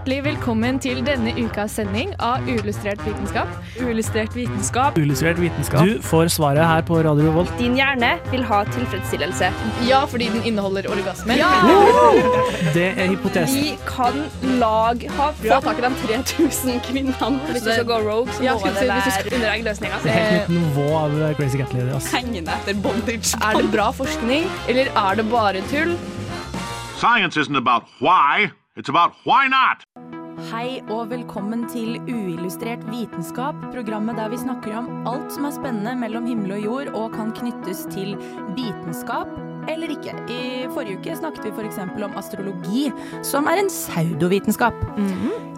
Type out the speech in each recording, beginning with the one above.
Hjertelig velkommen til denne ukas sending av Uillustrert vitenskap. Uillustrert vitenskap. Uillustrert vitenskap. Du får svaret her på Radio Revolt. Din hjerne vil ha tilfredsstillelse. Ja, fordi den inneholder orgasmer. Det er hypotesen. Vi kan lag ha få tak i de 3000 kvinnene. Hvis du skal gå rogue, så Ja, må det være hvis du skal under eggløsninga. Det er helt nytt nivå av Crazy Cat Lady. Hengende etter bondage. Er det bra forskning, eller er det bare tull? Science isn't about why, it's about why not. Hei og velkommen til Uillustrert vitenskap, programmet der vi snakker om alt som er spennende mellom himmel og jord og kan knyttes til vitenskap eller ikke. I forrige uke snakket vi f.eks. om astrologi, som er en pseudovitenskap.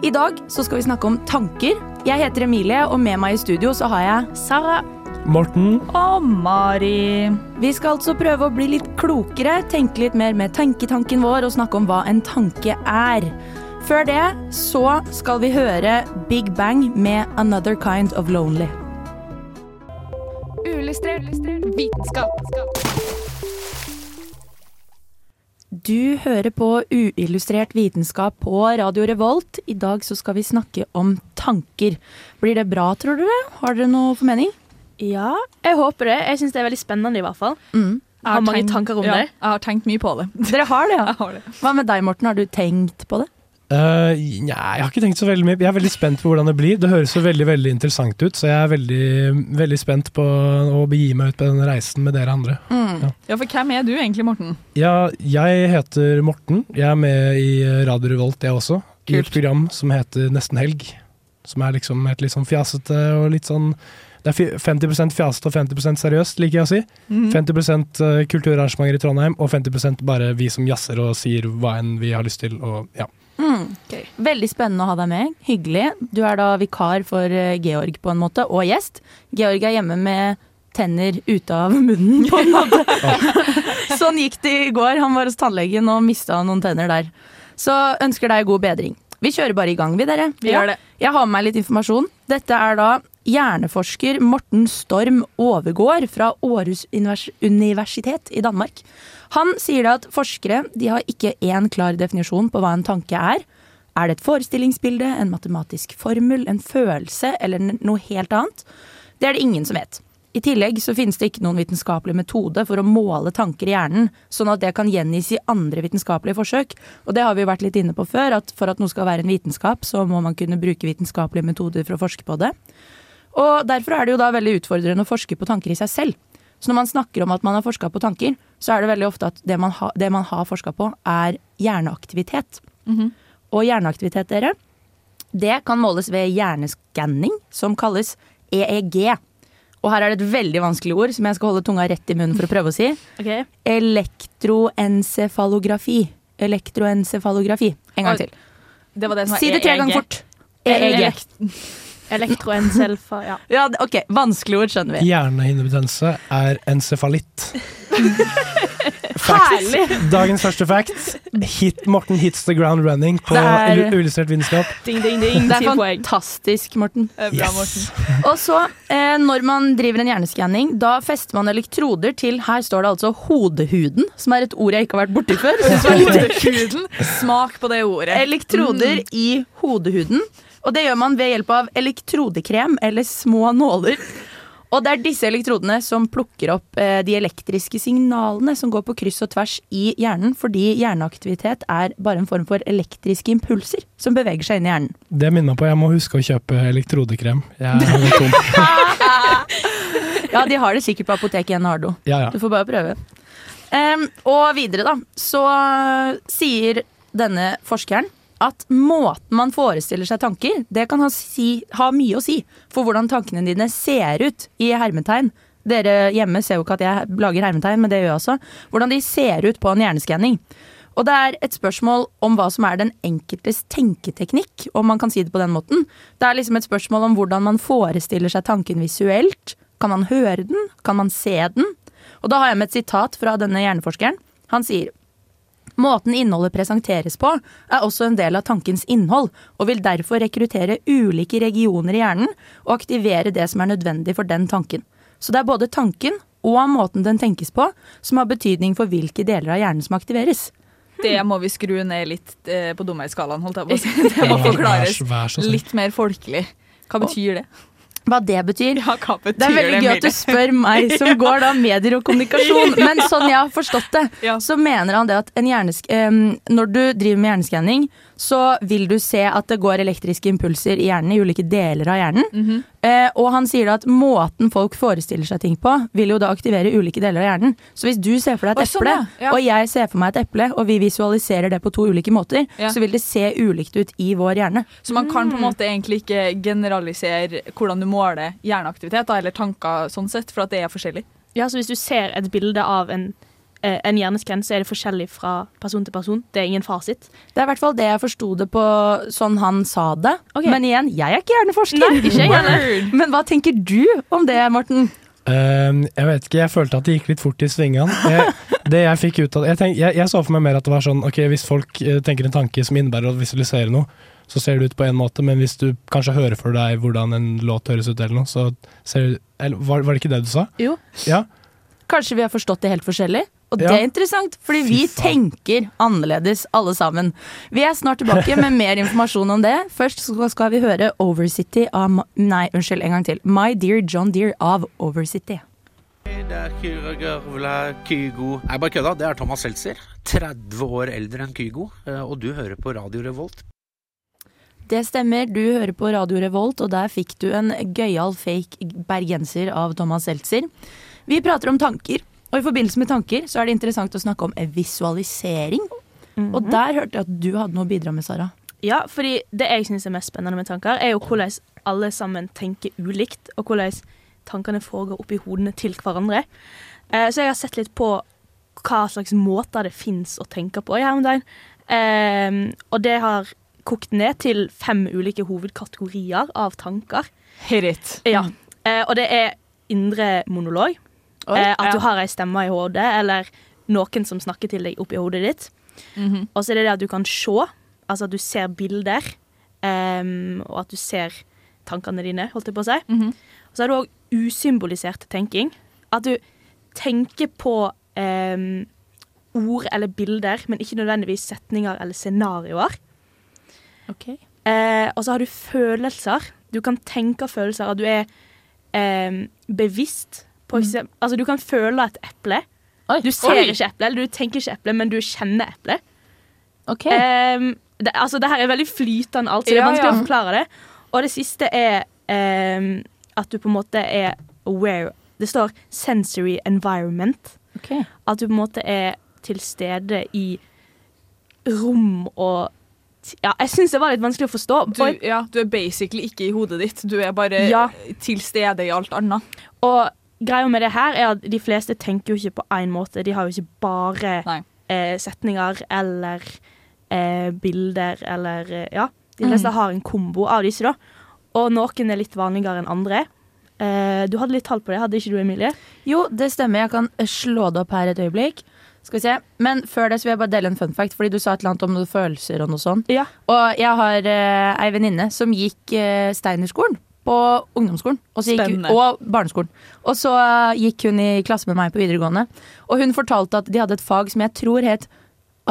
I dag så skal vi snakke om tanker. Jeg heter Emilie, og med meg i studio så har jeg Sara. Morten, Og Mari. Vi skal altså prøve å bli litt klokere, tenke litt mer med tenketanken vår og snakke om hva en tanke er. Før det så skal vi høre Big Bang med Another Kind of Lonely. Uillustrert vitenskap. Du hører på uillustrert vitenskap på Radio Revolt. I dag så skal vi snakke om tanker. Blir det bra, tror dere? Har dere noe formening? Ja, jeg håper det. Jeg syns det er veldig spennende, i hvert fall. Mm. Jeg har mange tanker om ja, det. Jeg har tenkt mye på det. Dere har det, ja? Jeg har det. Hva med deg, Morten? Har du tenkt på det? Uh, nei, jeg har ikke tenkt så veldig mye. Jeg er veldig spent på hvordan det blir. Det høres så veldig veldig interessant ut, så jeg er veldig, veldig spent på å begi meg ut på den reisen med dere andre. Mm. Ja, for hvem er du egentlig, Morten? Ja, jeg heter Morten. Jeg er med i Radio Revolt, jeg også. Kult. I et program som heter Nesten helg. Som er liksom et litt sånn fjasete og litt sånn Det er 50% fjasete og 50 seriøst, liker jeg å si. Mhm. 50% kulturarrangementer i Trondheim, og 50% bare vi som jazzer og sier hva enn vi har lyst til. Og, ja. Mm. Veldig spennende å ha deg med. Hyggelig. Du er da vikar for eh, Georg på en måte, og gjest. Georg er hjemme med tenner ute av munnen, på en måte. sånn gikk det i går. Han var hos tannlegen og mista noen tenner der. Så ønsker deg god bedring. Vi kjører bare i gang, vi dere. Vi gjør det. Jeg har med meg litt informasjon. Dette er da hjerneforsker Morten Storm Overgård fra Århus univers universitet i Danmark. Han sier at forskere de har ikke én klar definisjon på hva en tanke er. Er det et forestillingsbilde, en matematisk formel, en følelse eller noe helt annet? Det er det ingen som vet. I tillegg så finnes det ikke noen vitenskapelig metode for å måle tanker i hjernen, sånn at det kan gjengis i andre vitenskapelige forsøk. Og det har vi jo vært litt inne på før, at for at noe skal være en vitenskap, så må man kunne bruke vitenskapelige metoder for å forske på det. Og derfor er det jo da veldig utfordrende å forske på tanker i seg selv. Så når man snakker om at man har forska på tanker, så er det veldig ofte at det man, ha, det man har forska på, er hjerneaktivitet. Og hjerneaktivitet, dere, det kan måles ved hjerneskanning, som kalles EEG. Og her er det et veldig vanskelig ord som jeg skal holde tunga rett i munnen for å prøve å si. Okay. Elektroencefalografi. Elektroencefalografi. En gang til. Det var det Si det tre ganger fort. EEG. Elektroenselfa, ja. Ja, ok. Vanskelig ord, skjønner vi. Hjernehinnebetennelse er encefalitt. Facts. Dagens første fact. Hit, Morten hits the ground running på er- illu- vitenskap. Ding, ding, ding. Det er fantastisk, Morten. Eh, Bra, Yes. Morten. Og så, eh, når man driver en hjerneskanning, da fester man elektroder til Her står det altså hodehuden, som er et ord jeg ikke har vært borti før. Hodehuden. Smak på det ordet. elektroder i hodehuden. Og det gjør man ved hjelp av elektrodekrem eller små nåler. Og det er disse elektrodene som plukker opp eh, de elektriske signalene som går på kryss og tvers i hjernen, fordi hjerneaktivitet er bare en form for elektriske impulser som beveger seg inn i hjernen. Det minner meg på jeg må huske å kjøpe elektrodekrem. Jeg er tom. Ja, de har det sikkert på apoteket i Nardo. Ja, ja. Du får bare prøve. Um, og videre, da, så sier denne forskeren at måten man forestiller seg tanker, det kan ha, si, ha mye å si for hvordan tankene dine ser ut i hermetegn. Dere hjemme ser jo ikke at jeg lager hermetegn, men det gjør jeg også. Hvordan de ser ut på en hjerneskanning. Og det er et spørsmål om hva som er den enkeltes tenketeknikk, om man kan si det på den måten. Det er liksom et spørsmål om hvordan man forestiller seg tanken visuelt, Kan man høre den? Kan man se den? Og da har jeg med et sitat fra denne hjerneforskeren. Han sier Måten innholdet presenteres på, er også en del av tankens innhold, og vil derfor rekruttere ulike regioner i hjernen og aktivere det som er nødvendig for den tanken. Så det er både tanken og måten den tenkes på som har betydning for hvilke deler av hjernen som aktiveres. Det må vi skru ned litt eh, på dumhetsskalaen, holdt jeg på å si. Det må forklares litt mer folkelig. Hva betyr det? Hva det betyr? Ja, hva betyr Det er veldig gøy at du spør meg som går da medier og kommunikasjon. Men sånn jeg har forstått det, Ja. så mener han det at em, når du driver med hjerneskanning, så vil du se at det går elektriske impulser i hjernen, i ulike deler av hjernen. Mhm. Eh, og han sier da at måten folk forestiller seg ting på, vil jo da aktivere ulike deler av hjernen. Så hvis du ser for deg et eple, sånn, eple, ja. Ja. og jeg ser for meg et eple, og vi visualiserer det på to ulike måter, Ja. så vil det se ulikt ut i vår hjerne. Så man kan på Mm. en måte egentlig ikke generalisere hvordan du måler hjerneaktivitet da, eller tanker sånn sett, for at det er forskjellig. Ja, så hvis du ser et bilde av en, en hjerneskann, så er det forskjellig fra person til person. Det er ingen fasit. Det er i hvert fall det jeg forsto det på sånn han sa det. Okay. Men igjen, jeg er ikke hjerneforsker. Nei, ikke. Men hva tenker du om det, Morten? Uh, jeg vet ikke, jeg følte at det gikk litt fort i svingene. Jeg, det jeg fikk ut av jeg, tenk, jeg, jeg så for meg mer at det var sånn Ok, hvis folk eh, tenker en tanke som innebærer å visualisere noe, så ser det ut på en måte, men hvis du kanskje hører for deg hvordan en låt høres ut, eller noe, så ser du eller, var, var det ikke det du sa? Jo. Ja. Kanskje vi har forstått det helt forskjellig? Og Ja. det er interessant, fordi Fy vi faen. tenker annerledes alle sammen. Vi er snart tilbake med mer informasjon om det. Først skal vi høre Overcity av Nei, unnskyld, en gang til. My Dear John Deere av Overcity. Det er Kyra Kygo Nei, bare kødda. Det er Thomas Seltzer. 30 år eldre enn Kygo. eh, Og du hører på Radio Revolt. Det stemmer, du hører på Radio Revolt, og der fikk du en gøyal fake bergenser av Thomas Seltzer. Vi prater om tanker, og i forbindelse med tanker så er det interessant å snakke om visualisering. Og der hørte jeg at du hadde noe å bidra med, Sara. Ja, fordi det jeg syns er mest spennende med tanker, er jo hvordan alle sammen tenker ulikt, og hvordan tankene foregår oppi hodene til hverandre. Eh, så jeg har sett litt på hva slags måter det fins å tenke på i Hermedal. Eh, og det har kokt ned til fem ulike hovedkategorier av tanker. Hit it. Ja. Eh, og det er indre monolog. Oi, eh, at ja. du har ei stemme i hodet, eller noen som snakker til deg oppi hodet ditt. Mhm. Og så er det det at du kan se, altså at du ser bilder, um, og at du ser tankene dine, holdt jeg på å si. Mhm. Og så er det òg usymbolisert tenking. At du tenker på um, ord eller bilder, men ikke nødvendigvis setninger eller scenarioer. Eh, og så har du følelser. Du kan tenke følelser, at du er eh, bevisst. På eksempel, altså du kan føle et eple. Du ser Oi. ikke eplet, eller du tenker ikke eple, men du kjenner eplet. Okay. Um, det, altså, det her er veldig flytende alt, så det er Ja, vanskelig ja. å forklare det. Og det siste er um, at du på en måte er aware. Det står 'sensory environment'. Okay. At du på en måte er til stede i rom og Ja, jeg syns det var litt vanskelig å forstå. Du, ja, du er basically ikke i hodet ditt. Du er bare Ja. til stede i alt annet. og greia med det her er at de fleste tenker jo ikke på én måte. De har jo ikke bare eh, setninger eller eh, bilder eller eh, Ja. De fleste har en kombo av disse, da. Og noen er litt vanligere enn andre. Eh, du hadde litt tall på det, hadde ikke du, Emilie? Jo, det stemmer. Jeg kan eh, slå det opp her et øyeblikk. Skal vi se. Men før det så vil jeg bare dele en fun fact, fordi du sa et eller annet om noen følelser og noe sånt. Ja. Og jeg har eh, ei venninne som gikk eh, Steinerskolen på ungdomsskolen. Og, så gikk, hun- og barneskolen. Og så eh, gikk hun i klasse med meg på videregående. Og hun fortalte at de hadde et fag som jeg tror het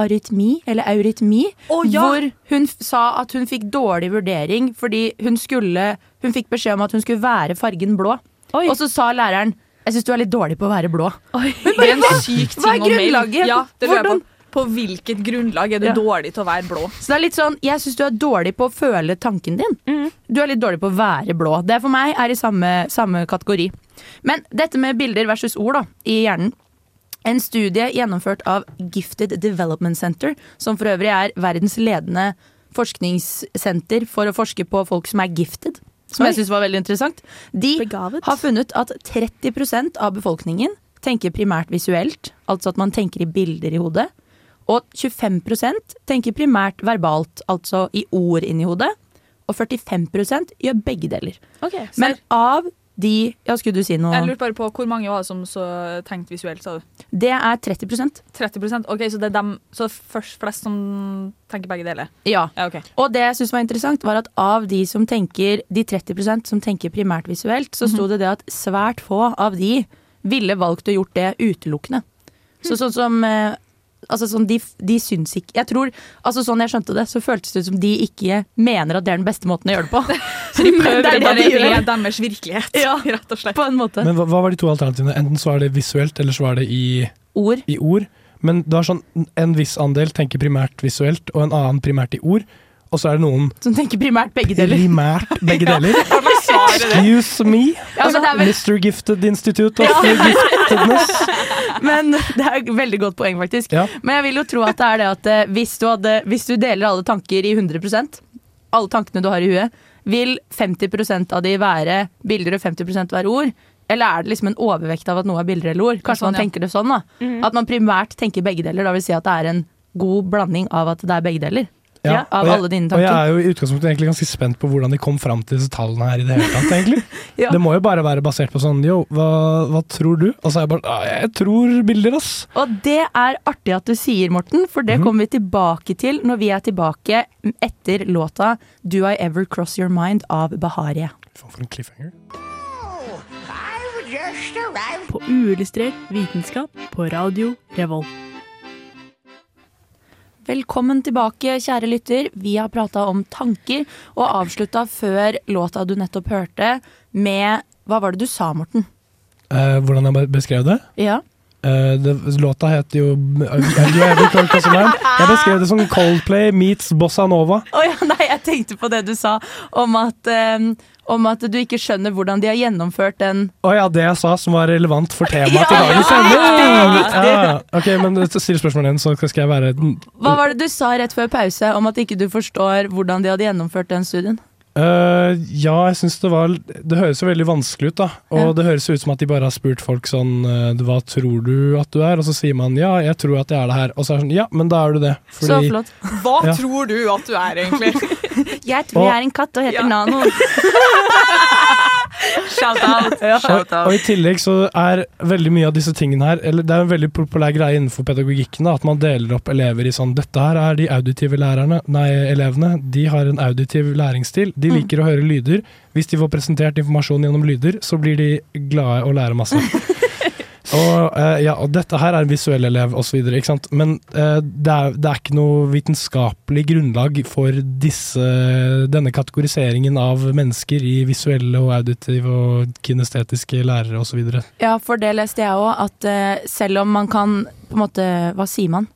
arytmi, eller eurytmi. oh, ja! Hvor hun sa at hun fikk dårlig vurdering fordi hun skulle Hun fikk beskjed om at hun skulle være fargen blå. Oi. Og så sa læreren jeg syns du er litt dårlig på å være blå. Det er en syk ting hva er grunnlaget? Ja, det tror jeg Hvordan- på. Hvilket grunnlag er du Ja. dårlig til å være blå? Så det er litt sånn, Jeg syns du er dårlig på å føle tanken din. Mm. Du er litt dårlig på å være blå. Det for meg er i samme, samme kategori. Men dette med bilder versus ord da, i hjernen. En studie gjennomført av Gifted Development Center, som for øvrig er verdens ledende forskningssenter for å forske på folk som er gifted. Som jeg Oi. syns var veldig interessant. De Begavet. har funnet at 30% av befolkningen tenker primært visuelt, altså at man tenker i bilder i hodet. Og 25% tenker primært verbalt, altså i ord inni hodet. Og 45 gjør begge deler. Okay, Men av de Ja, skulle du si noe? Jeg lurte bare på hvor mange var det som så tenkte visuelt, sa du? Det er 30% 30% Ok, så det er dem Så først flest som tenker begge deler? Ja. Ja, okay. Og det jeg synes var interessant, var at av de som tenker De 30% som tenker primært visuelt, så sto det det at svært få av de ville valgt å gjort det utelukkende. Så sånn som eh, Altså sånn, de, de syns ikke Jeg tror, altså sånn jeg skjønte det, så føltes det ut som de ikke mener at det er den beste måten å gjøre det på. Så de prøver Det er det, bare å gjøre er deres virkelighet, Ja. rett og slett. på en måte. Men hva, hva var de to alternativene? Enten så er det visuelt, eller så er det i, Ord. i ord. Men du har sånn en viss andel tenker primært visuelt, og en annen primært i ord. Og så er det noen Som tenker primært begge deler. primært begge deler. Excuse me, Ja, er vel Mr. Gifted Institute of Giftedness. Men det er et veldig godt poeng, faktisk. Ja. Men jeg vil jo tro at det er det at eh, hvis du, hadde, hvis du deler alle tanker i 100% alle tankene du har i huet, vil 50% av de være bilder og 50 være ord? Eller er det liksom en overvekt av at noe er bilder eller ord? Kanskje Sånn, man ja. tenker det sånn, da. At man primært tenker begge deler. Da vil si at det er en god blanding av at det er begge deler. Ja, av jeg, alle dine tanker. Og jeg er jo i utgangspunktet egentlig ganske spent på hvordan de kom fram til disse tallene her i det hele tatt, egentlig. Ja. Det må jo bare være basert på sånn yo, hva, hva tror du? Og så er jeg bare «Ah, jeg tror bilder, ass. Og det er artig at du sier, Morten, for det Mhm. kommer vi tilbake til når vi er tilbake etter låta 'Do I Ever Cross Your Mind' av Baharie. Faen, for en cliffhanger. På uillustrert vitenskap på Radio Revolt. Velkommen tilbake, kjære lytter. Vi har prata om tanker, og avslutta før låta du nettopp hørte, med Hva var det du sa, Morten? Eh, hvordan jeg beskrev det? Ja. Eh, det låta heter jo? Jeg beskrev det som Coldplay meets Bossa Nova. Oh, ja, nei, jeg tenkte på det du sa om at, um, om at du ikke skjønner hvordan de har gjennomført den Å ja, det jeg sa som var relevant for temaet til dagens sending! Ja, ok, men still spørsmålet igjen, så skal jeg være Hva var det du sa rett før pause om at ikke du forstår hvordan de hadde gjennomført den studien? Eh, ja, jeg syns det var Det høres jo veldig vanskelig ut, da. Og Ja. det høres ut som at de bare har spurt folk sånn eh, Hva tror du at du er? Og så sier man ja, jeg tror at jeg er det her. Og så er det sånn ja, men da er du det. Så flott. Hva Ja. tror du at du er, egentlig? Jeg tror Og- jeg er en katt og heter Ja. Nano. Shout out. Og, og i tillegg så er veldig mye av disse tingene her Eller det er en veldig populær greie innenfor pedagogikken da, at man deler opp elever i sånn Dette her er de auditive lærerne Nei, elevene. De har en auditiv læringsstil. De liker å høre lyder. Hvis de får presentert informasjon gjennom lyder, så blir de glade og lærer masse. Og, eh, ja, og dette her er en visuell elev osv.. Men eh, det, er, det er ikke noe vitenskapelig grunnlag for disse, denne kategoriseringen av mennesker i visuelle og auditive og kinestetiske lærere osv. Ja, for det leste jeg òg, at eh, selv om man kan på en måte Hva sier man?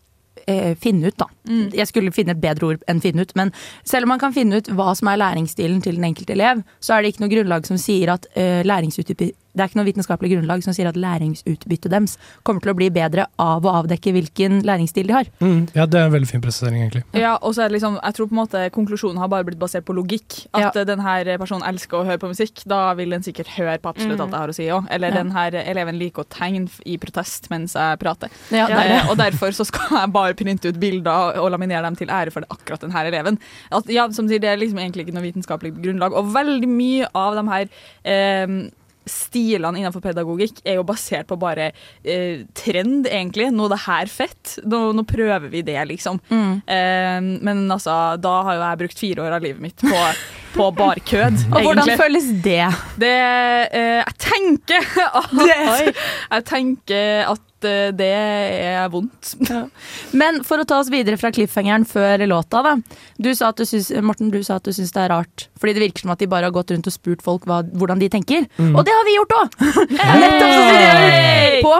Eh, finne ut, da. Mm. Jeg skulle finne et bedre ord enn finne ut, men selv om man kan finne ut hva som er læringsstilen til den enkelte elev, så er det ikke noe grunnlag som sier at uh, læringsutbytte det er ikke noe vitenskapelig grunnlag som sier at læringsutbyttet deres kommer til å bli bedre av å avdekke hvilken læringsstil de har. Mm, ja, det er en veldig fin presisering, egentlig. Ja, og så er det liksom, jeg tror på en måte Konklusjonen har bare blitt basert på logikk. At Ja. denne personen elsker å høre på musikk, da vil den sikkert høre på absolutt alt jeg har å si òg. Eller Ja. denne eleven liker å tegne i protest mens jeg prater. Ja. Eh, og derfor så skal jeg bare printe ut bilder og laminere dem til ære for det, akkurat denne eleven. At, ja, som sier, Det er liksom egentlig ikke noe vitenskapelig grunnlag. Og veldig mye av de her eh, stilene innenfor pedagogikk er jo basert på bare eh, trend, egentlig. Nå er det her fett. Nå, nå prøver vi det, liksom. Mm. Eh, men altså, da har jo jeg brukt fire år av livet mitt på, på bare kød, Og hvordan føles det? Det eh, Jeg tenker at Jeg tenker at eh, det er vondt. Men for å ta oss videre fra cliffhangeren før låta, da. Du sa at du syns, Morten, du sa at du syns det er rart. Fordi det virker som at de bare har gått rundt og spurt folk hva, hvordan de tenker. Og det har vi gjort òg! Så På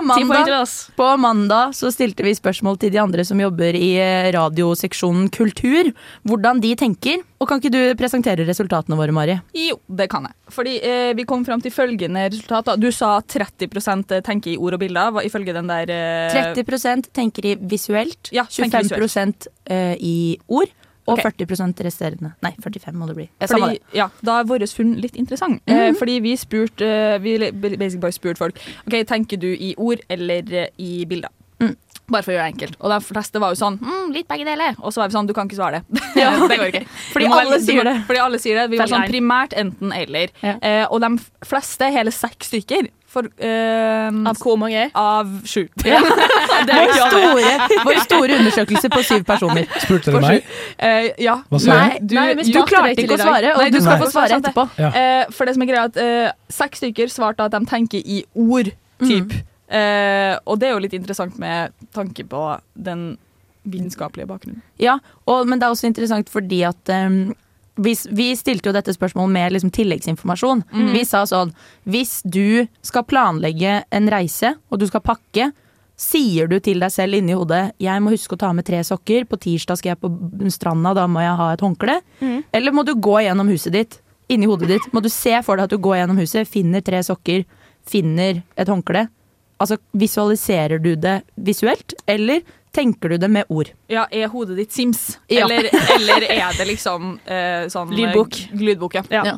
på mandag så stilte vi spørsmål til de andre som jobber i eh, radioseksjonen Kultur. Hvordan de tenker. Og kan ikke du presentere resultatene våre, Mari? Jo, det kan jeg. Fordi eh, vi kom fram til følgende resultat. Du sa 30% tenker i ord og bilder, ifølge den der eh, 30% tenker i visuelt, Ja, tenker 25 eh, i ord, og okay. 40% resterende. Nei, 45 må det bli. Fordi, ja, da er vårt funn litt interessant. eh, fordi vi spurte eh, Vi basically bare spurte folk Ok, tenker du i ord eller eh, i bilder. Bare for å gjøre det enkelt. Og de fleste var jo sånn mm, litt begge deler. Og så var vi sånn du kan ikke svare det. Ja. det går ikke. Fordi alle sier det. Fordi alle sier det. Vi var sånn primært enten eller. Eh, og de fleste, hele seks stykker, for, eh, Av hvor mange? av sju. Vår store, vår store undersøkelse på syv personer. Spurte dere meg? Eh, ja. Hva sa Nei. Du, Nei, du klarte ikke å svare, og Nei, du skal nei, få svare etterpå. Ja. Eh, for det som er greia, at eh, seks stykker svarte at de tenker i ord, typ. Eh, og det er jo litt interessant med tanke på den vitenskapelige bakgrunnen. Ja, og, men det er også interessant fordi at um, vi, vi stilte jo dette spørsmålet med liksom tilleggsinformasjon. Vi sa sånn Hvis du skal planlegge en reise, og du skal pakke, sier du til deg selv inni hodet 'Jeg må huske å ta med tre sokker. På tirsdag skal jeg på stranda, da må jeg ha et håndkle'. Eller må du gå gjennom huset ditt? Inni hodet ditt. Må du se for deg at du går gjennom huset, finner tre sokker, finner et håndkle. Altså, visualiserer du det visuelt, eller tenker du det med ord? Ja, er hodet ditt Sims? Ja. Eller, eller er det liksom eh, sånn eh, Lydbok. Lydbok, ja. Ja.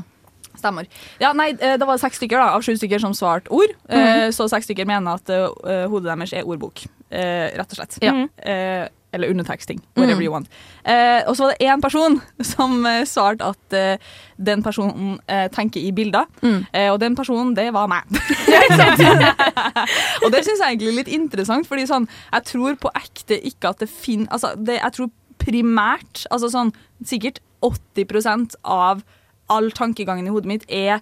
Stemmer. Ja, nei, eh, det var seks stykker da, av sju stykker som svarte ord. Eh, Så seks stykker mener at uh, hodet deres er ordbok, uh, rett og slett. Ja. Eh, eller underteksting. Whatever you want. Eh, og så var det én person som eh, svarte at eh, den personen eh, tenker i bilder. Mm. Eh, og den personen, det var meg. og det syns jeg egentlig er litt interessant, fordi sånn, jeg tror på ekte ikke at det finner altså, det, Jeg tror primært, altså sånn sikkert 80% av all tankegangen i hodet mitt er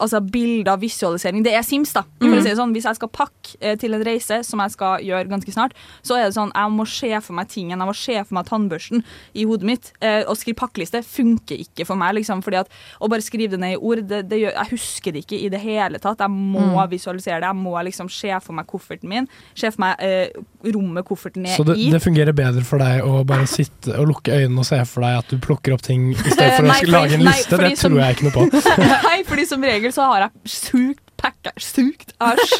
altså bilder, visualisering. Det er Sims, da. Mm. si sånn, hvis jeg skal pakke eh, til en reise, som jeg skal gjøre ganske snart, så er det sånn jeg må se for meg tingen, jeg må se for meg tannbørsten i hodet mitt. Eh, å skrive pakkeliste funker ikke for meg, liksom, fordi at å bare skrive det ned i ord, det, det gjør, jeg husker det ikke i det hele tatt. Jeg må visualisere det. Jeg må liksom se for meg kofferten min, se for meg eh, rommet kofferten er Så det, det fungerer bedre for deg å bare sitte og lukke øynene og se for deg at du plukker opp ting i stedet for nei, å nei, fordi- lage en liste? Nei, Det som- tror jeg ikke noe på. Nei, fordi som regel så har jeg sjukt packer Sukt? Æsj.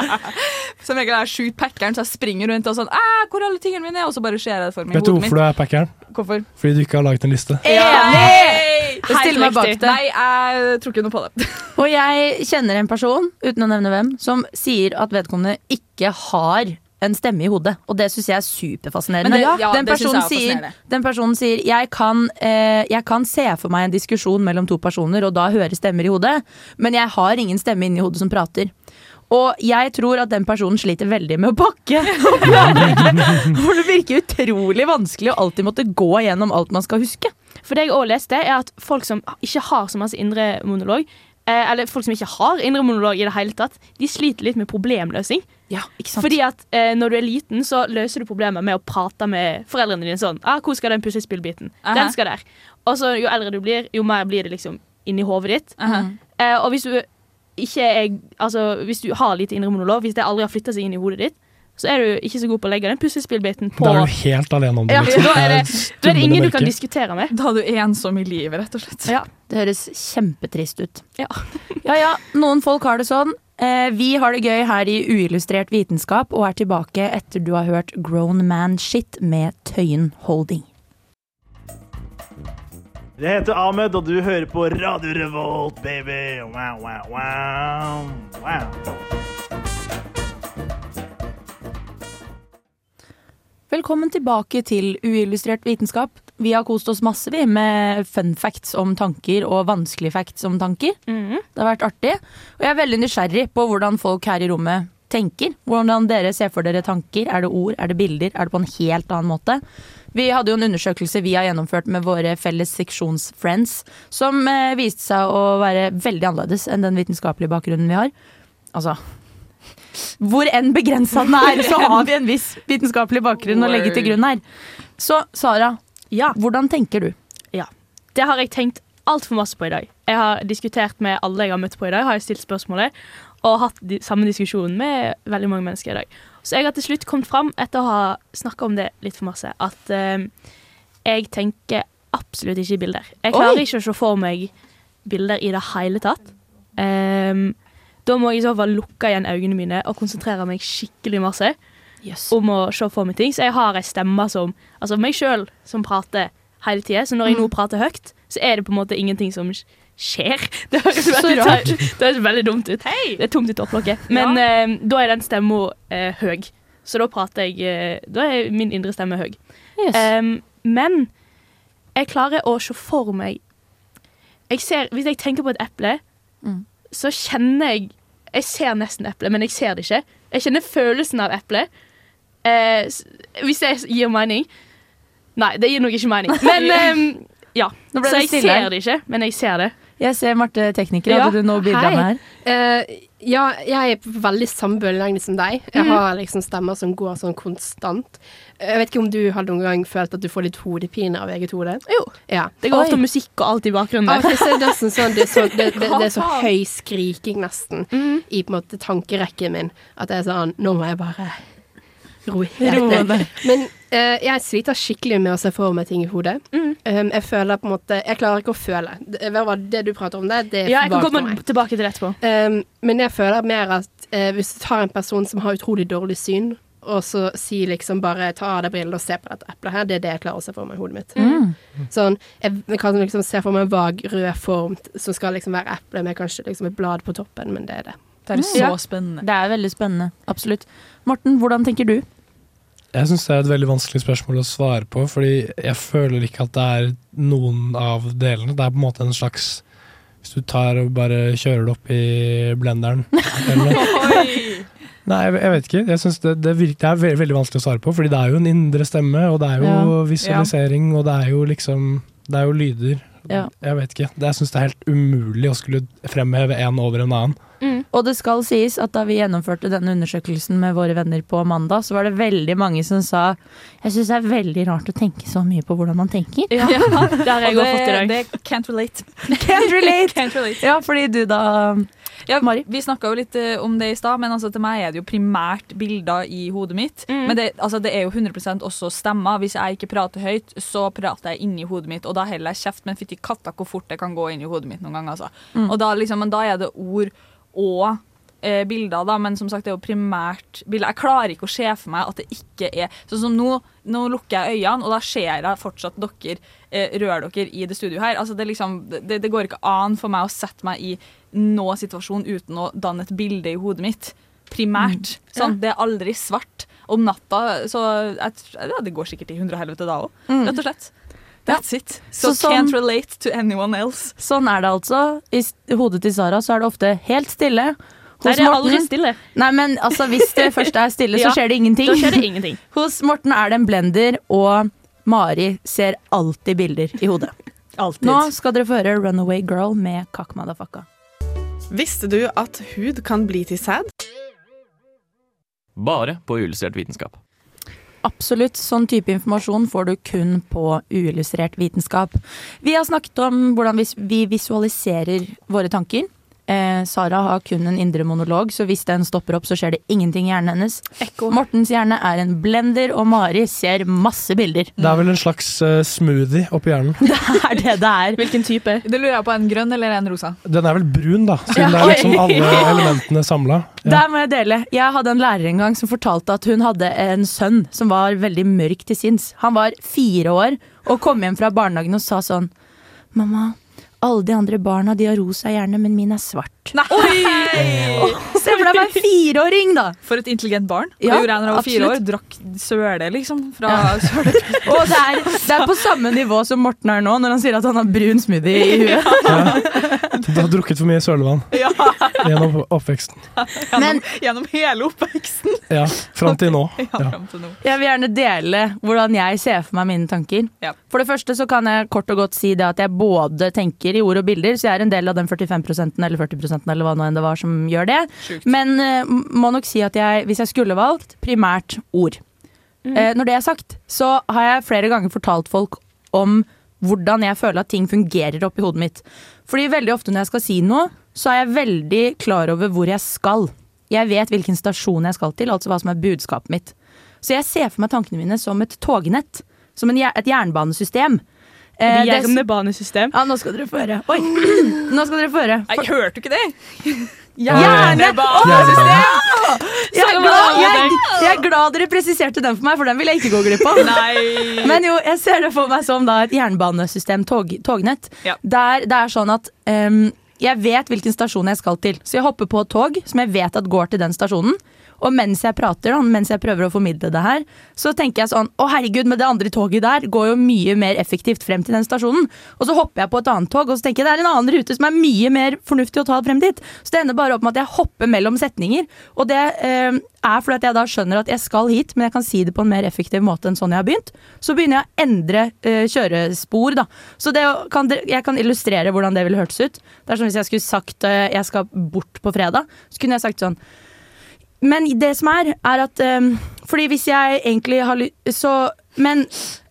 som regel er jeg sjukt packeren, så jeg springer rundt og sånn hvor er alle tingene mine? Og så bare ser jeg det for meg i Vet du hvorfor du er packeren? Hvorfor? Fordi du ikke har laget en liste. Enig! Still meg bak det. Nei, jeg tror ikke noe på det. Og jeg kjenner en person, uten å nevne hvem, som sier at vedkommende ikke har en stemme i hodet. Og det syns jeg er superfascinerende. Det- ja, den, personen jeg er sier, den personen sier jeg kan, eh, jeg kan se for meg en diskusjon mellom to personer, og da høre stemmer i hodet, men jeg har ingen stemme inni hodet som prater. Og jeg tror at den personen sliter veldig med å pakke. For det virker utrolig vanskelig å alltid måtte gå gjennom alt man skal huske. For det jeg òg leste, er at folk som ikke har så masse indre monolog, eh, eller folk som ikke har indre monolog i det hele tatt, de sliter litt med problemløsning. Ja, ikke sant? Fordi at eh, når du er liten, så løser du problemer med å prate med foreldrene dine sånn ah, 'Hvor skal den puslespillbiten?' Aha. Den skal der. Og så jo eldre du blir, jo mer blir det liksom inni hodet ditt. Aha. Eh, og hvis du ikke er Altså, hvis du har lite indre monolog, hvis det aldri har flytta seg inn i hodet ditt, så er du ikke så god på å legge den puslespillbiten på Da er du helt alene om det. Ja, liksom. da er det- Da er det ingen du kan diskutere med. Da er du ensom i livet, rett og slett. Ja. Det høres kjempetrist ut. Ja. ja ja, noen folk har det sånn. Eh, vi har det gøy her i Uillustrert vitenskap og er tilbake etter du har hørt Grown Man Shit med Tøyen Holding. Jeg heter Ahmed, og du hører på Radio Revolt, baby. Wow, wow, wow. wow. Velkommen tilbake til Uillustrert vitenskap. Vi har kost oss masse vi, med fun facts om tanker og vanskelige facts om tanker. Mm. Det har vært artig. Og jeg er veldig nysgjerrig på hvordan folk her i rommet tenker. Hvordan dere ser for dere tanker. Er det ord, er det bilder, er det på en helt annen måte? Vi hadde jo en undersøkelse vi har gjennomført med våre felles seksjonsfriends, som eh, viste seg å være veldig annerledes enn den vitenskapelige bakgrunnen vi har. Altså Hvor enn begrensa den er, så har vi en viss vitenskapelig bakgrunn å legge til grunn her. Så Sara, Ja. hvordan tenker du? Det har jeg tenkt altfor masse på i dag. Jeg har diskutert med alle jeg har møtt på i dag, har jeg stilt spørsmålet, og hatt de, samme diskusjon med veldig mange mennesker i dag. Så jeg har til slutt kommet fram, etter å ha snakka om det litt for masse, at uh, jeg tenker absolutt ikke i bilder. Jeg klarer Oi! ikke å se for meg bilder i det hele tatt. Um, da må jeg i så fall lukke igjen øynene mine og konsentrere meg skikkelig masse om å se for meg ting. Så jeg har ei stemme som Altså meg sjøl som prater hele tida. Så når jeg nå prater høyt, så er det på en måte ingenting som skjer. Det høres veldig, det høres veldig dumt ut. Det er tomt i topplokket. Men eh, da er den stemma eh, høy. Så da prater jeg eh, Da er min indre stemme høy. Yes. Um, men jeg klarer å se for meg jeg ser, Hvis jeg tenker på et eple, Mm. så kjenner jeg Jeg ser nesten eplet, men jeg ser det ikke. Jeg kjenner følelsen av eplet. Eh, hvis det gir mening. Nei, det gir nok ikke mening. Men eh, ja. Nå ble Så jeg stille ser det ikke, men jeg ser det. Jeg ser Marte tekniker. Ja. Hadde du noe å bidra med her? Uh, ja, jeg er på veldig samme bølgelengde som deg. Jeg mm. har liksom stemmer som går sånn konstant. Jeg vet ikke om du har noen gang følt at du får litt hodepine av eget hode? Jo. Ja. Det går ofte musikk og alt i bakgrunnen. Og til er det sånn det er så, det, det, det er så høy skriking nesten i på en måte tankerekken min at det er sånn Nå må jeg bare roe helt ned. Men uh, jeg sliter skikkelig med å se for meg ting i hodet. Um, jeg føler på en måte Jeg klarer ikke å føle. Det, det du prater om der, det er Ja, jeg kan komme tilbake til det etterpå. Um, men jeg føler mer at uh, hvis du tar en person som har utrolig dårlig syn, og så si liksom bare ta av deg brillene og se på dette eplet her, det er det jeg klarer å se for meg i hodet mitt. Mm. Sånn, jeg kan liksom se for meg en vag rød form som skal liksom være eple med kanskje liksom et blad på toppen, men det er det. Det er så Ja. spennende. Det er veldig spennende. Absolutt. Morten, hvordan tenker du? Jeg syns det er et veldig vanskelig spørsmål å svare på, fordi jeg føler ikke at det er noen av delene. Det er på en måte en slags Hvis du tar og bare kjører det opp i blenderen eller noe. Nei, jeg, jeg vet ikke. Jeg synes det, det, virker, det er veldig vanskelig å svare på, fordi det er jo en indre stemme, og det er jo Ja. visualisering, og det er jo liksom Det er jo lyder. Ja. Jeg vet ikke. Jeg syns det er helt umulig å skulle fremheve en over en annen. Og det skal sies at da vi gjennomførte denne undersøkelsen med våre venner på mandag, så var det veldig mange som sa jeg syns det er veldig rart å tenke så mye på hvordan man tenker. Ja, det har jeg Og også fått i dag. Det can't relate. Can't relate! Can't relate. Ja, fordi du da Ja, vi snakka jo litt eh, om det i stad, men altså, til meg er det jo primært bilder i hodet mitt. Mm. Men det, altså, det er jo 100 også stemmer. Hvis jeg ikke prater høyt, så prater jeg inni hodet mitt, og da holder jeg kjeft. Men fytti katta hvor fort det kan gå inn i hodet mitt noen ganger. Altså. Mm. Og da, liksom, men da er det ord og eh, bilder, da, men som sagt, det er jo primært bilder. Jeg klarer ikke å se for meg at det ikke er Sånn som nå, nå lukker jeg øynene, og da ser jeg fortsatt dere eh, røre dere i det studioet her. Altså, det, liksom, det, det går ikke an for meg å sette meg i noen situasjon uten å danne et bilde i hodet mitt. Primært. Mm. Sånn, Det er aldri svart. Om natta så jeg, ja, Det går sikkert i hundre og helvete da òg, Mm. rett og slett. That's it. So, Så sånn- can't relate to anyone else. Sånn er det altså. I hodet til Sara så er det ofte helt stille. Hos Der er aldri stille. Nei, men altså, hvis det først er stille, så skjer det ingenting. da skjer det ingenting. Hos Morten er det en blender, og Mari ser alltid bilder i hodet. Altid. Nå skal dere få høre Runaway Girl med Kakk Madafakka. Visste du at hud kan bli til sæd? Bare på uillustrert vitenskap. Absolutt. Sånn type informasjon får du kun på uillustrert vitenskap. Vi har snakket om hvordan vi- vi visualiserer våre tanker. Eh, Sara har kun en indre monolog, så hvis den stopper opp, så skjer det ingenting i hjernen hennes. Mortens hjerne er en blender, og Mari ser masse bilder. Det er vel en slags uh, smoothie oppi hjernen. Det er det det er. Hvilken type? Det lurer jeg på, En grønn eller en rosa? Den er vel brun, da, Ja. siden det er liksom alle elementene samla. Der må jeg dele. Jeg hadde en lærer en gang som fortalte at hun hadde en sønn som var veldig mørk til sinns. Han var fire år og kom hjem fra barnehagen og sa sånn Mamma, alle de andre barna de har rosa hjerne, men min er svart. Oi! Se for deg meg en fireåring, da! For et intelligent barn. Ja, gjorde jeg var fire år? Drakk søle, liksom. Fra Ja. søle. Og det er, det er på samme nivå som Morten er nå, når han sier at han har brun smoothie i huet. Du har drukket for mye sølevann Ja. gjennom oppveksten. Gjennom, gjennom hele oppveksten. Ja, fram til nå. Ja, Ja. fram til nå. Jeg vil gjerne dele hvordan jeg ser for meg mine tanker. Ja. For det første så kan jeg kort og godt si det at jeg både tenker i ord og bilder, så jeg er en del av den 45 eller 40 eller hva nå enn det var som gjør det. Sjukt. Men eh, må nok si at jeg, hvis jeg skulle valgt, primært ord. Eh, når det er sagt, så har jeg flere ganger fortalt folk om hvordan jeg føler at ting fungerer oppi hodet mitt. Fordi veldig ofte når jeg skal si noe, så er jeg veldig klar over hvor jeg skal. Jeg vet hvilken stasjon jeg skal til, altså hva som er budskapet mitt. Så jeg ser for meg tankene mine som et tognett. Som en, et jernbanesystem. Eh, det- Hjernebanesystem. Ja, nå skal dere få høre. Oi! Nå skal dere få høre. Jeg hørte ikke det! Hjernebanesystem! Jeg, er glad- jeg, jeg er glad dere presiserte den for meg, for den vil jeg ikke gå glipp av. Nei. Men jo, jeg ser det for meg som da et jernbanesystem, tog, tognett. Ja. Der det er sånn at um, jeg vet hvilken stasjon jeg skal til. Så jeg hopper på et tog som jeg vet at går til den stasjonen. Og mens jeg prater, da, mens jeg prøver å formidle det her, så tenker jeg sånn Å, herregud, men det andre toget der går jo mye mer effektivt frem til den stasjonen. Og så hopper jeg på et annet tog, og så tenker jeg det er en annen rute som er mye mer fornuftig å ta frem dit. Så det ender bare opp med at jeg hopper mellom setninger. Og det eh, er fordi at jeg da skjønner at jeg skal hit, men jeg kan si det på en mer effektiv måte enn sånn jeg har begynt. Så begynner jeg å endre eh, kjørespor, da. Så det kan, jeg kan illustrere hvordan det ville hørtes ut. Det er som hvis jeg skulle sagt eh, jeg skal bort på fredag, så kunne jeg sagt sånn men det som er, er at um, Fordi hvis jeg egentlig har lyst Så Men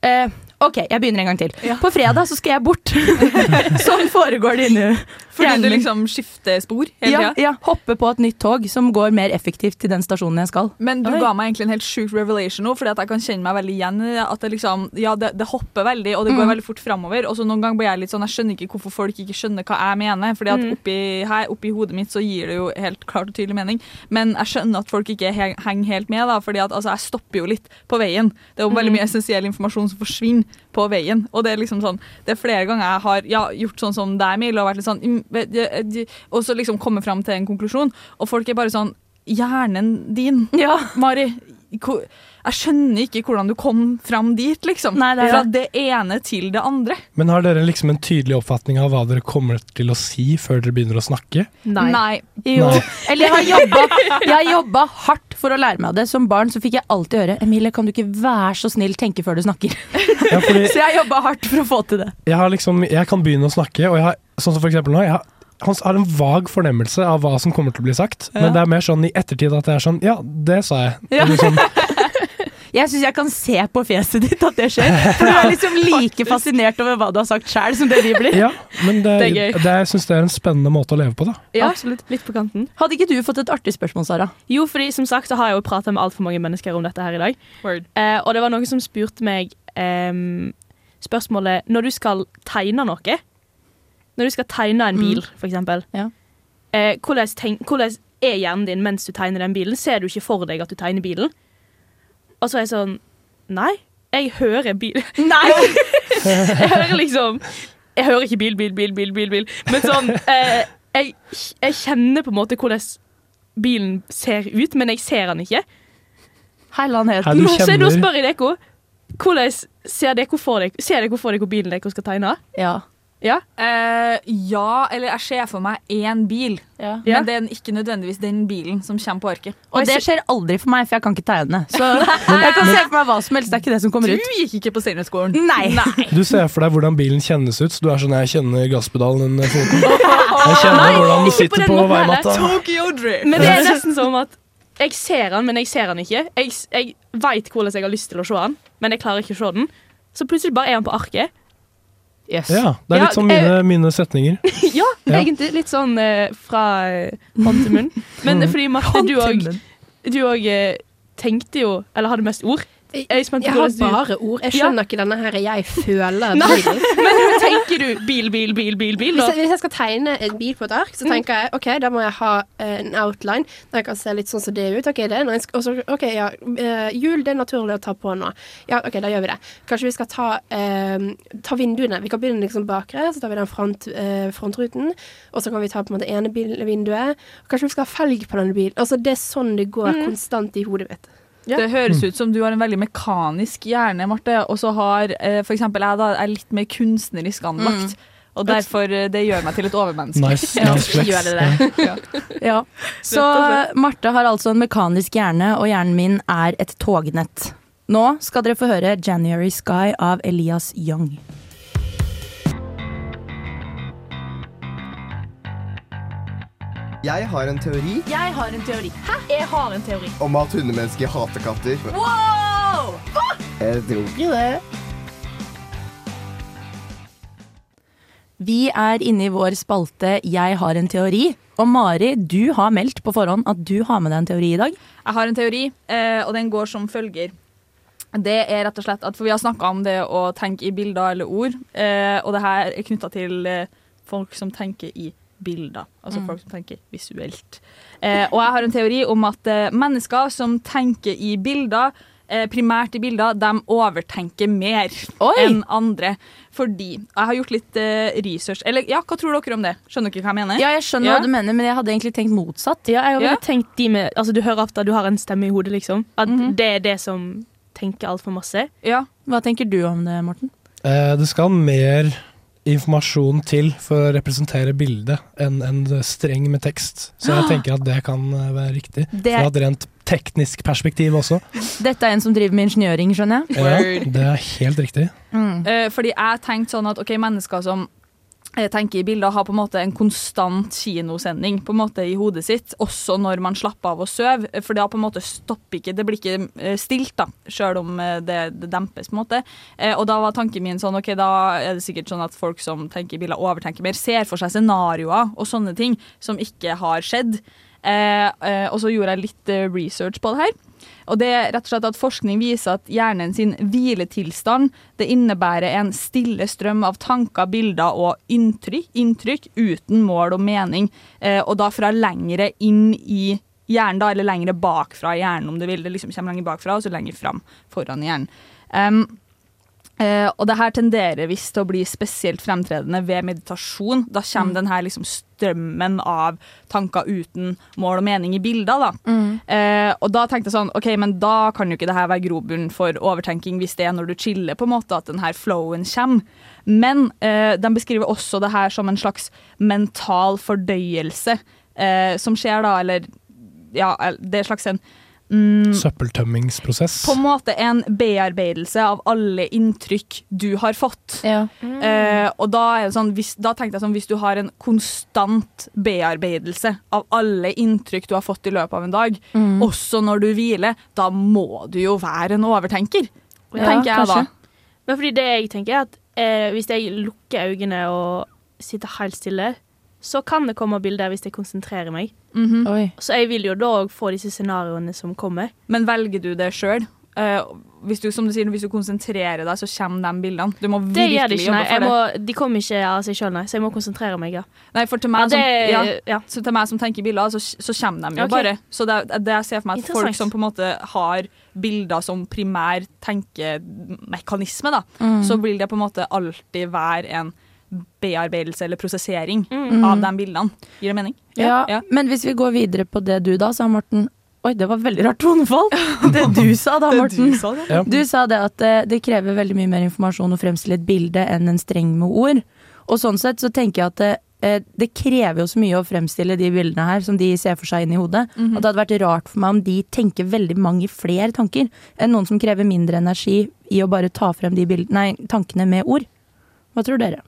uh, OK, jeg begynner en gang til. På fredag så skal jeg bort. sånn foregår det inni Fordi du liksom skifter spor hele Ja, tida? ja, hoppe på et nytt tog som går mer effektivt til den stasjonen jeg skal. Men du Oi. ga meg egentlig en helt sjuk revelation nå, fordi at jeg kan kjenne meg veldig igjen i. At det liksom, ja, det, det hopper veldig, og det går Mm. veldig fort framover. Og så noen ganger blir jeg litt sånn, jeg skjønner ikke hvorfor folk ikke skjønner hva jeg mener. Fordi at Mm. oppi, her, oppi hodet mitt så gir det jo helt klart og tydelig mening. Men jeg skjønner at folk ikke henger helt med, da. Fordi at altså, jeg stopper jo litt på veien. Det er jo veldig Mm. mye essensiell informasjon som forsvinner på veien. Og det er liksom sånn, det er flere ganger jeg har ja, gjort sånn som deg, Mil, og vært litt sånn mm, Og så liksom komme fram til en konklusjon, og folk er bare sånn Hjernen din, Mari. hvor- Jeg skjønner ikke hvordan du kom fram dit, liksom. Nei, det er Fra det. det ene til det andre. Men har dere liksom en tydelig oppfatning av hva dere kommer til å si før dere begynner å snakke? Nei. Jo. Nei. Eller jeg har jobba har hardt for å lære meg det. Som barn så fikk jeg alltid høre Emilie, kan du ikke være så snill tenke før du snakker? Ja, fordi Så jeg jobba hardt for å få til det. jeg, har liksom, jeg kan begynne å snakke, og jeg har, sånn som for eksempel nå, jeg har, han har en vag fornemmelse av hva som kommer til å bli sagt, Ja. men det er mer sånn i ettertid at det er sånn Ja, det sa jeg. Ja. Eller sånn, Jeg syns jeg kan se på fjeset ditt at det skjer. For du er liksom like fascinert over hva du har sagt sjæl som det vi blir. ja, men det, Det er det jeg syns det er en spennende måte å leve på, da. Ja, Absolutt. litt på kanten. Hadde ikke du fått et artig spørsmål, Sara? Jo, fordi som sagt så har jeg jo prata med altfor mange mennesker om dette her i dag. Eh, og det var noen som spurte meg ehm, spørsmålet Når du skal tegne noe Når du skal tegne en bil, for eksempel. Ja. Eh, hvordan, tenk, hvordan er hjernen din mens du tegner den bilen? Ser du ikke for deg at du tegner bilen? Og så er jeg sånn Nei, jeg hører bil. Nei! jeg hører liksom Jeg hører ikke bil, bil, bil, bil, bil, bil. Men sånn eh, jeg, jeg kjenner på en måte hvordan bilen ser ut, men jeg ser den ikke. Heilandheten. Du Så nå spør jeg dere hvordan ser dere for dere bilen dere skal tegne? Ja. Ja? Eh, ja, eller jeg ser for meg én bil. Ja. Men det er ikke nødvendigvis den bilen som kommer på arket. Og det skjer aldri for meg, for jeg kan ikke tegne. Så jeg kan se for meg hva som helst. Det er ikke det som kommer ut. Du gikk ikke på Steinerskolen. Nei. Du ser for deg hvordan bilen kjennes ut, så du er sånn Jeg kjenner gasspedalen foten. Jeg kjenner hvordan den sitter på veimatta. Tokyo Drift. Men det er nesten som at jeg ser den, men jeg ser den ikke. Jeg, jeg veit hvordan jeg har lyst til å se den, men jeg klarer ikke å se den. Så plutselig bare er den på arket. Ja, det er Ja, litt sånn mine, mine setninger. ja, Ja. egentlig litt sånn eh, fra eh, hånd til munn. Men Mm. fordi Marte, du òg Du òg eh, tenkte jo Eller hadde mest ord. Jeg Jeg har bare ord. Jeg skjønner ikke denne her 'jeg føler' bilen. men hva tenker du bil, bil, bil, bil, bil? Hvis jeg, hvis jeg skal tegne en bil på et ark, så tenker jeg OK, da må jeg ha eh, en outline jeg kan se litt sånn som det ut. Ok, det er når jeg skal, og ok, ja, eh, Hjul det er naturlig å ta på nå. Ja, OK, da gjør vi det. Kanskje vi skal ta, eh, ta vinduene. Vi kan begynne liksom bakre, så tar vi den front, eh, frontruten. Og så kan vi ta på en måte ene bil, vinduet. Kanskje vi skal ha felg på denne bilen. Altså, det er sånn det går Mm. konstant i hodet mitt. Det høres ut som du har en veldig mekanisk hjerne, Marte. Og så har eh, for eksempel jeg da, er litt mer kunstnerisk anlagt. Og derfor eh, det gjør meg til et overmenneske. Nice, nice ja, det det? Ja. Ja. Så Marte har altså en mekanisk hjerne, og hjernen min er et tognett. Nå skal dere få høre 'January Sky' av Elias Young. Jeg har en teori Jeg har en teori. Hæ? Jeg har en teori. om at hundemennesker hater katter. Wow! Jeg tror ikke det. Vi er inne i vår spalte 'Jeg har en teori'. Og Mari, du har meldt på forhånd at du har med deg en teori i dag. Jeg har en teori, eh, og den går som følger. Det er rett og slett at, for Vi har snakka om det å tenke i bilder eller ord, eh, og det her er knytta til eh, folk som tenker i bilder. Altså Mm. folk som tenker visuelt. Eh, og jeg har en teori om at eh, mennesker som tenker i bilder, eh, primært i bilder, de overtenker mer Oi! enn andre. Fordi Jeg har gjort litt eh, research. Eller ja, hva tror dere om det? Skjønner dere hva jeg mener? Ja, jeg skjønner hva du mener, men jeg hadde egentlig tenkt motsatt. Ja, jeg hadde Ja. tenkt de med Altså, du hører ofte at du har en stemme i hodet, liksom. At det er det som tenker altfor masse. Ja. Hva tenker du om det, Morten? Eh, det skal mer informasjon til for å representere bildet enn en streng med tekst. Så jeg tenker at det kan eh, være riktig. Det- Fra et rent teknisk perspektiv også. Dette er en som driver med ingeniøring, skjønner jeg. Ja, det er helt riktig. Mm. fordi jeg tenkte sånn at ok, mennesker som eh, tenker i bilder, har på en måte en konstant kinosending på en måte i hodet sitt, også når man slapper av og sover. For det har på en måte stopper ikke, det blir ikke eh, stilt, da, selv om eh, det, det dempes. på en måte. Eh, og da var tanken min sånn, ok, da er det sikkert sånn at folk som tenker i bilder, overtenker mer, ser for seg scenarioer og sånne ting som ikke har skjedd. Eh, eh, og så gjorde jeg litt eh, research på det her. Og det er rett og slett at Forskning viser at hjernen sin hviletilstand det innebærer en stille strøm av tanker, bilder og inntrykk, inntrykk uten mål og mening. Eh, og da fra lengre inn i hjernen, da, eller lengre bakfra i hjernen, om du vil. Det liksom kommer lenger bakfra, og så lenger fram foran hjernen. Em, Eh, og det her tenderer visst til å bli spesielt fremtredende ved meditasjon. Da kommer Mm. den her liksom strømmen av tanker uten mål og mening i bilder. Da. Eh, og da tenkte jeg sånn, ok, men da kan jo ikke det her være grobunn for overtenking hvis det er når du chiller, på en måte, at den her flowen kommer. Men eh, de beskriver også det her som en slags mental fordøyelse eh, som skjer da, eller ja, det er en slags en mm, Søppeltømmingsprosess. på en måte en bearbeidelse av alle inntrykk du har fått. Eh, og da, er det sånn, hvis, da tenkte jeg sånn, hvis du har en konstant bearbeidelse av alle inntrykk du har fått i løpet av en dag, Mm. også når du hviler, da må du jo være en overtenker. tenker jeg da. Men fordi det jeg tenker er at eh, hvis jeg lukker øynene og sitter helt stille, så kan det komme bilder hvis jeg konsentrerer meg. Mhm. Så jeg vil jo da òg få disse scenarioene som kommer. Men velger du det sjøl? hvis du, som du sier, hvis du konsentrerer deg, så kommer de bildene. Du må Det gjør det virkelig ikke, nei. jobbe Jeg for må, det. de kommer ikke av seg sjøl, nei. Så jeg må konsentrere meg, ja. Nei, for til meg, Ja, det- som, ja, Så til meg som tenker bilder, så, så kommer de jo okay. bare. Så det, det jeg ser for meg at folk som på en måte har bilder som primær tenkemekanisme, da, Mm. så vil det på en måte alltid være en bearbeidelse eller prosessering Mm. av de bildene. Gir det mening? Ja, Men hvis vi går videre på det du da sa, Morten. Oi, det var veldig rart tonefall. Det du sa da, Morten. du sa, det. Ja. Du sa det at eh, det krever veldig mye mer informasjon å fremstille et bilde enn en streng med ord. Og sånn sett så tenker jeg at det, eh, det krever jo så mye å fremstille de bildene her som de ser for seg inn i hodet. -hmm. At det hadde vært rart for meg om de tenker veldig mange flere tanker enn noen som krever mindre energi i å bare ta frem de bildene, nei, tankene med ord. Hva tror dere?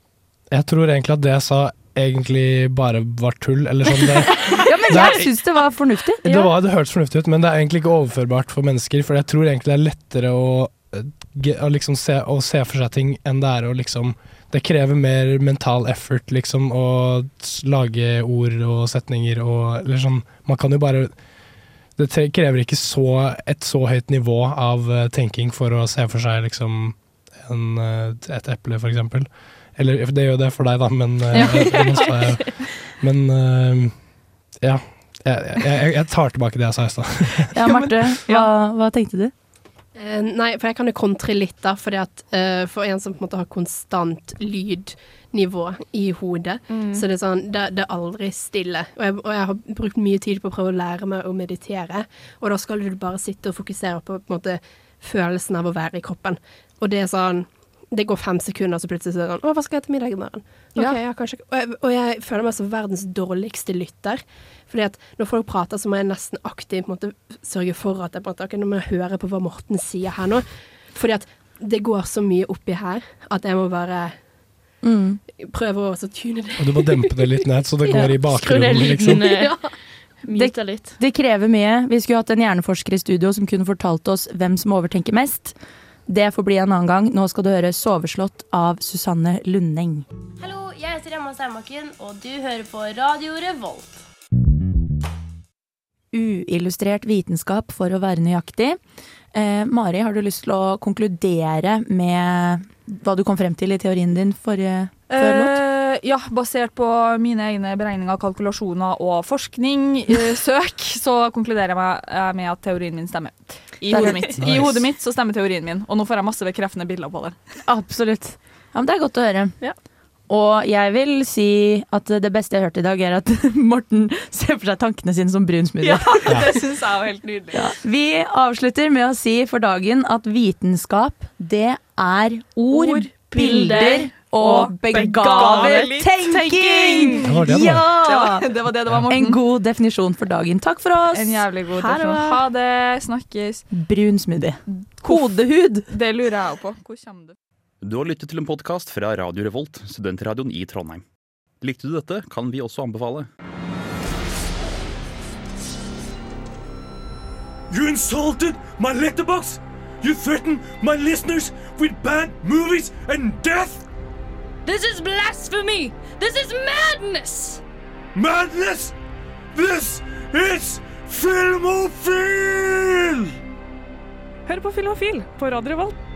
Jeg tror egentlig at det jeg sa egentlig bare var tull, eller sånn. Det, Ja, men jeg syns det var fornuftig. det, var, det hørtes fornuftig ut, men det er egentlig ikke overførbart for mennesker. For jeg tror egentlig det er lettere å, eh, å, liksom se, å se for seg ting enn det er å liksom Det krever mer mental effort, liksom, å lage ord og setninger og Eller sånn Man kan jo bare Det krever ikke så, et så høyt nivå av eh, tenking for å se for seg liksom en, eh, et eple, for eksempel. Eller det gjør det for deg, da, men eh, Ja. jeg- Men eh, ja. Jeg, jeg, jeg tar tilbake det jeg sa i stad. Ja, Marte, hva, hva tenkte du? Uh, nei, for jeg kan jo kontre litt, da. Fordi at uh, for en som på en måte har konstant lydnivå i hodet, Mm. så det er sånn det, det er aldri stille. Og jeg, og jeg har brukt mye tid på å prøve å lære meg å meditere, og da skal du bare sitte og fokusere på, på en måte følelsen av å være i kroppen. Og det er sånn det går fem sekunder, så plutselig så er det sånn Å, hva skal jeg til middag i morgen? Ok, Ja. ja, kanskje og jeg, og jeg føler meg som verdens dårligste lytter. Fordi at når folk prater, så må jeg nesten aktivt på en måte, sørge for at jeg prater. Okay, nå må jeg høre på hva Morten sier her nå. Fordi at det går så mye oppi her at jeg må bare Mm. prøve å så tune det. Og du må dempe det litt ned, så det går i bakgrunnen, liksom. Ja. Det. Det krever mye. Vi skulle hatt en hjerneforsker i studio som kunne fortalt oss hvem som overtenker mest. Det får bli en annen gang. Nå skal du høre 'Soveslått' av Susanne Lundeng. Hallo, jeg heter Emma Steinbakken, og du hører på Radio Revolt. Uillustrert vitenskap, for å være nøyaktig. Eh, Mari, har du lyst til å konkludere med hva du kom frem til i teorien din forrige før låt? Eh, ja, basert på mine egne beregninger, kalkulasjoner og forskning, eh, søk, så konkluderer jeg med, eh, med at teorien min stemmer. I hodet mitt. mitt. I hodet mitt så stemmer teorien min, og nå får jeg masse bekreftende bilder på det. Absolutt. Ja, men det er godt å høre. Og jeg vil si at det beste jeg har hørt i dag, er at Morten ser for seg tankene sine som brun smoothie. Ja, det syns jeg er helt nydelig. Vi avslutter med å si for dagen at vitenskap, det er ord, bilder og begavet tenking! Det var det det var. Ja! Det var- det det var, Morten. En god definisjon for dagen. Takk for oss. En jævlig god definisjon. Ha det. Snakkes. Brun smoothie. Kodehud. Det lurer jeg òg på. Hvor kommer det Du har lyttet til en podkast fra Radio Revolt, studentradioen i Trondheim. Likte du dette, kan vi også anbefale. You insulted my letterbox? You threatened my listeners with bad movies and death? This is blasphemy! This is madness! Madness! This is Filmofil! Hør på Filmofil på Radio Revolt.